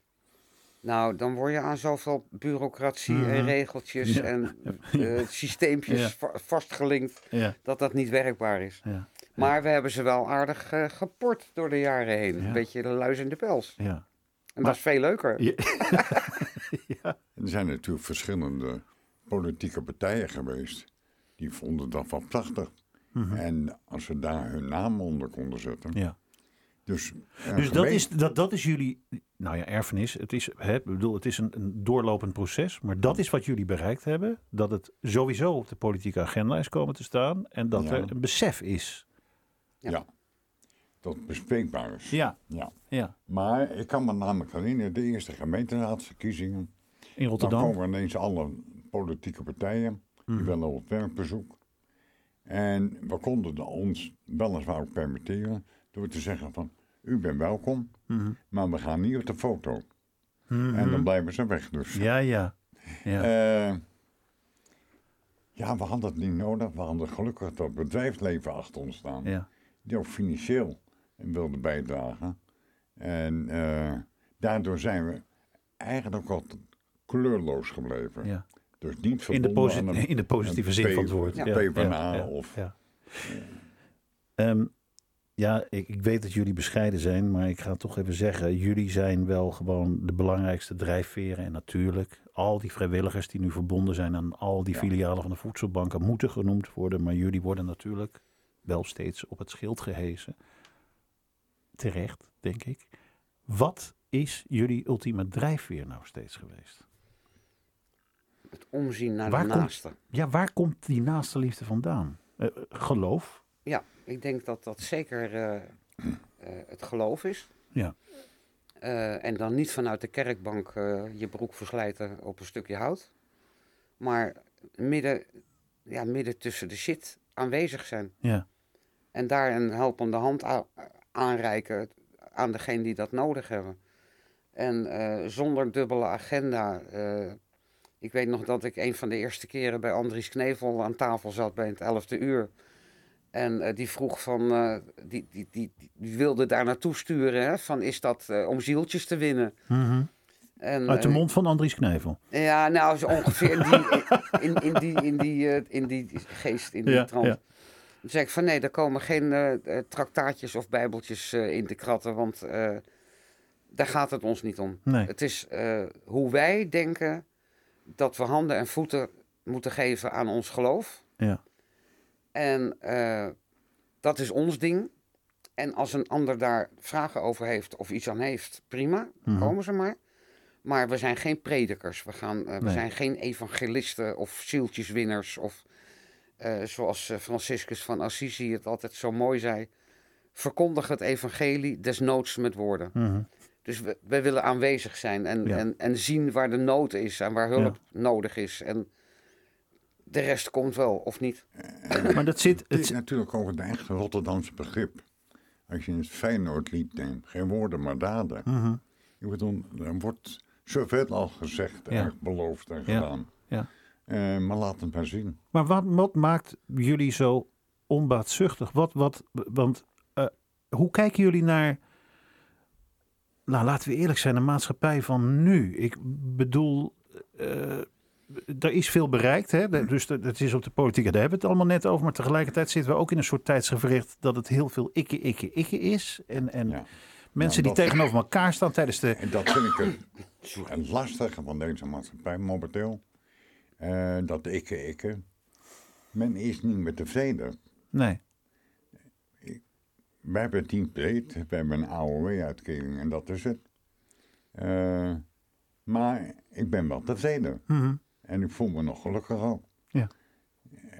Nou, dan word je aan zoveel bureaucratie en Mhm. regeltjes Ja. en [laughs] eh, systeempjes Ja. va- vastgelinkt Ja, dat dat niet werkbaar is. ja, Maar we hebben ze wel aardig eh, geport door de jaren heen. Ja. Een beetje de luis in de pels. ja. En Maar- dat is veel leuker. Ja. [laughs] Er zijn natuurlijk verschillende politieke partijen geweest. Die vonden dat wel prachtig. En als ze daar hun naam onder konden zetten. Mhm. ja. Dus, een Dus dat is, dat, dat is jullie, nou ja, erfenis. Het is, hè, ik bedoel, het is een, een doorlopend proces, maar dat is wat jullie bereikt hebben. Dat het sowieso op de politieke agenda is komen te staan en dat Ja. er een besef is. Ja. Dat het bespreekbaar is. Ja, ja. ja. Maar ik kan me namelijk herinneren, de eerste gemeenteraadsverkiezingen. In Dan Rotterdam. komen ineens alle politieke partijen. Die Mhm. willen op werkbezoek. En we konden de- ons weliswaar ook permitteren. Door te zeggen van, u bent welkom. Mhm. Maar we gaan niet op de foto. Mhm. En dan blijven ze weg dus. Ja, ja. ja. Eh, ja, we hadden het niet nodig. We hadden gelukkig dat bedrijfsleven achter ons staan. ja. Die ook financieel wilde bijdragen. En eh, daardoor zijn we eigenlijk wat kleurloos gebleven. ja. Dus niet In, de posi- een, [laughs] in de positieve zin van het woord. Ja. PvdA of... Ja. Ja, ik, ik weet dat jullie bescheiden zijn, maar ik ga toch even zeggen: jullie zijn wel gewoon de belangrijkste drijfveren. En natuurlijk, al die vrijwilligers die nu verbonden zijn aan al die Ja. filialen van de voedselbanken moeten genoemd worden. Maar jullie worden natuurlijk wel steeds op het schild gehezen. Terecht, denk ik. Wat is jullie ultieme drijfveer nou steeds geweest? Het omzien naar Waar de komt- naaste. Ja, waar komt die naaste liefde vandaan? Eh, geloof? Ja, ik denk dat dat zeker eh, eh, het geloof is. Ja. Eh, en dan niet vanuit de kerkbank je broek verslijten op een stukje hout. Maar midden, ja, midden tussen de shit aanwezig zijn. Ja. En daar een helpende hand aanreiken aan degene die dat nodig hebben. En zonder dubbele agenda. ik weet nog dat ik een van de eerste keren bij Andries Knevel aan tafel zat bij het elfde uur. En eh, die vroeg van, eh, die, die, die, die wilde daar naartoe sturen, hè, van is dat eh, om zieltjes te winnen? Mhm. En, Uit de mond van Andries Knevel. ja, nou, zo ongeveer in die, [laughs] in, in die, in die, in die geest, in die Ja, trant. ja. Dan zei ik van nee, er komen geen traktaatjes of bijbeltjes in te kratten, want daar gaat het ons niet om. Nee. Het is hoe wij denken dat we handen en voeten moeten geven aan ons geloof. Ja. En eh, dat is ons ding. En als een ander daar vragen over heeft of iets aan heeft, prima, Mhm. komen ze maar. Maar we zijn geen predikers. We, gaan, eh, we Nee. zijn geen evangelisten of zieltjeswinners. Of eh, zoals Franciscus van Assisi het altijd zo mooi zei. Verkondig het evangelie desnoods met woorden. Mhm. Dus we, we willen aanwezig zijn en, Ja. en, en zien waar de nood is en waar hulp nodig is. En de rest komt wel, of niet. Maar dat zit. Het Het, is natuurlijk ook een echt Rotterdamse begrip. Als je het Feyenoordlied neemt, geen woorden maar daden. Mhm. Ik bedoel, er wordt zoveel al gezegd Ja. en beloofd en Ja. gedaan. Ja. Eh, maar laat het maar zien. Maar wat, wat maakt jullie zo onbaatzuchtig? Wat, wat, want eh, hoe kijken jullie naar. Nou, laten we eerlijk zijn, de maatschappij van nu. Ik bedoel, eh, er is veel bereikt. Hè? De- Dus dat- het is op de politiek, daar hebben we het allemaal net over. Maar tegelijkertijd zitten we ook in een soort tijdsgevricht dat het heel veel ikke, ikke, ikke is. En, en Ja. mensen Nou, die dat- tegenover elkaar staan tijdens de. En dat vind ik het, het lastige van deze maatschappij momenteel. Eh, dat ikke, ikke. Men is niet meer tevreden. Nee. We hebben het niet breed. We hebben een AOW-uitkering en dat is het. Eh, maar ik ben wel tevreden. Mhm. En ik voel me nog gelukkig ook. Ja.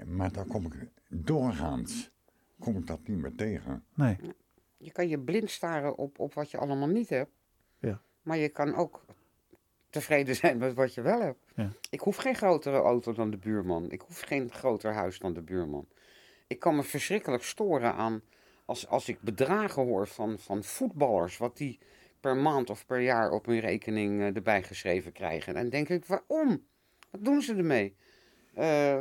Maar dan kom ik doorgaans, kom ik dat niet meer tegen. Nee. Je kan je blind staren op, op wat je allemaal niet hebt. Ja. Maar je kan ook tevreden zijn met wat je wel hebt. Ja. Ik hoef geen grotere auto dan de buurman. Ik hoef geen groter huis dan de buurman. Ik kan me verschrikkelijk storen aan als, als ik bedragen hoor van, van voetballers. Wat die per maand of per jaar op hun rekening eh, erbij geschreven krijgen. En dan denk ik, waarom? Wat doen ze ermee? Eh,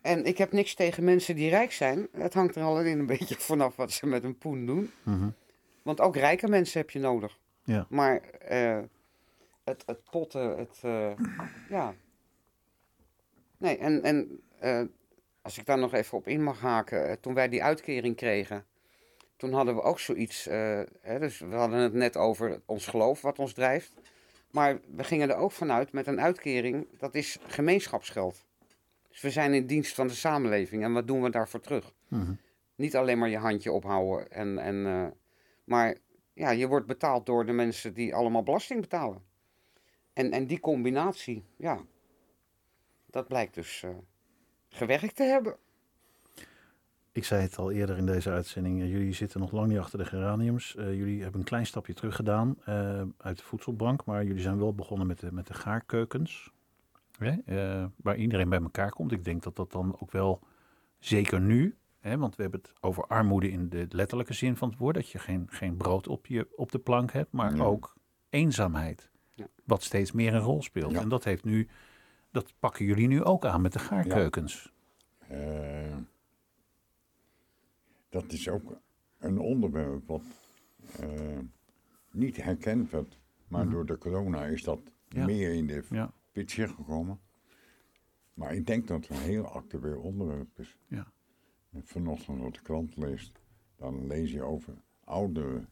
En ik heb niks tegen mensen die rijk zijn. Het hangt er alleen een beetje vanaf wat ze met hun poen doen. Mhm. Want ook rijke mensen heb je nodig. Ja. Maar eh, het, het potten, het. eh, ja. Nee, en, en als ik daar nog even op in mag haken. toen wij die uitkering kregen. Toen hadden we ook zoiets. hè, dus we hadden het net over ons geloof, wat ons drijft. Maar we gingen er ook vanuit met een uitkering. Dat is gemeenschapsgeld. Dus we zijn in dienst van de samenleving. En wat doen we daarvoor terug? Mhm. Niet alleen maar je handje ophouden. En, en, eh, maar ja, je wordt betaald door de mensen die allemaal belasting betalen. En, en die combinatie, ja, dat blijkt dus eh, gewerkt te hebben. Ik zei het al eerder in deze uitzending. eh, jullie zitten nog lang niet achter de geraniums. Eh, jullie hebben een klein stapje terug gedaan eh, uit de voedselbank. Maar jullie zijn wel begonnen met de, met de gaarkeukens. Hè? eh, waar iedereen bij elkaar komt. Ik denk dat dat dan ook wel, zeker nu... Hè, want we hebben het over armoede in de letterlijke zin van het woord. Dat je geen, geen brood op, je, op de plank hebt. Maar Ja. ook eenzaamheid. Ja. Wat steeds meer een rol speelt. Ja. En dat heeft nu... Dat pakken jullie nu ook aan met de gaarkeukens. Dat is ook een onderwerp wat eh, niet herkend werd. Maar door de corona is dat Mhm. Ja. meer in de Ja. picture gekomen. Maar ik denk dat het een heel actueel onderwerp is. Ja. En Vanochtend wat de krant leest, dan lees je over ouderen.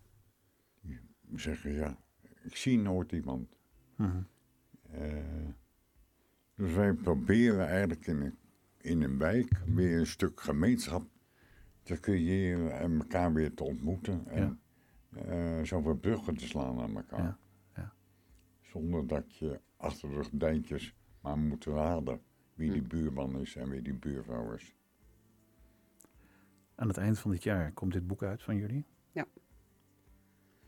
Die zeggen, ja, ik zie nooit iemand. Mhm. Eh, dus wij proberen eigenlijk in een, in een wijk weer een stuk gemeenschap te creëren en elkaar weer te ontmoeten. En eh, zoveel bruggen te slaan naar elkaar. Ja, ja. Zonder dat je achter de gordijntjes maar moet raden wie die buurman is en wie die buurvrouw is. Aan het eind van dit jaar komt dit boek uit van jullie? Ja.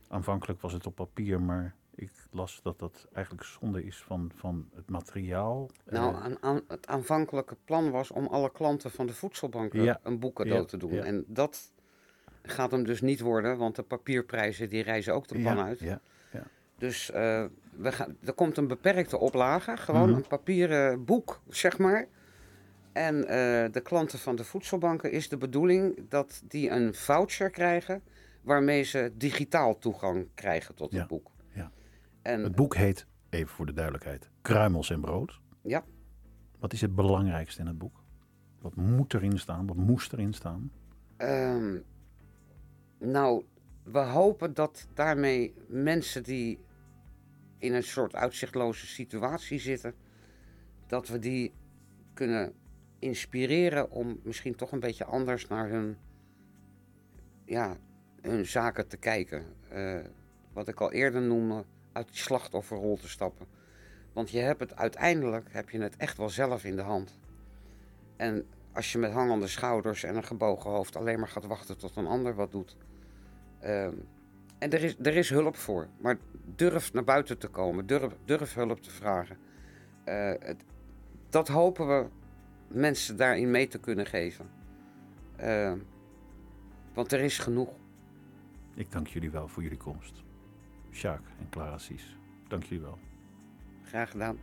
Aanvankelijk was het op papier, maar ik las dat dat eigenlijk zonde is van, van het materiaal. Nou, Eh, aan, aan- het aanvankelijke plan was om alle klanten van de voedselbanken Ja. een boek cadeau Ja, te doen. ja. En dat gaat hem dus niet worden, want de papierprijzen die reizen ook de pan uit. Ja, Dus eh, we gaan, er komt een beperkte oplage, gewoon Mhm. een papieren boek, zeg maar. En eh, de klanten van de voedselbanken is de bedoeling dat die een voucher krijgen waarmee ze digitaal toegang krijgen tot het boek. En Het boek heet, even voor de duidelijkheid, Kruimels en Brood. ja, Wat is het belangrijkste in het boek? Wat moet erin staan? Wat moest erin staan? Ehm, nou, we hopen dat daarmee mensen die in een soort uitzichtloze situatie zitten, dat we die kunnen inspireren om misschien toch een beetje anders naar hun, ja, hun zaken te kijken. Eh, wat ik al eerder noemde, uit die slachtofferrol te stappen. Want je hebt het uiteindelijk, heb je het echt wel zelf in de hand. En als je met hangende schouders en een gebogen hoofd alleen maar gaat wachten tot een ander wat doet. Ehm, en er is, er is hulp voor, maar durf naar buiten te komen, durf, durf hulp te vragen. Eh, het, dat hopen we mensen daarin mee te kunnen geven. Ehm, want er is genoeg. Ik dank jullie wel voor jullie komst. Sjaak en Clara Sies, dank jullie wel. Graag gedaan.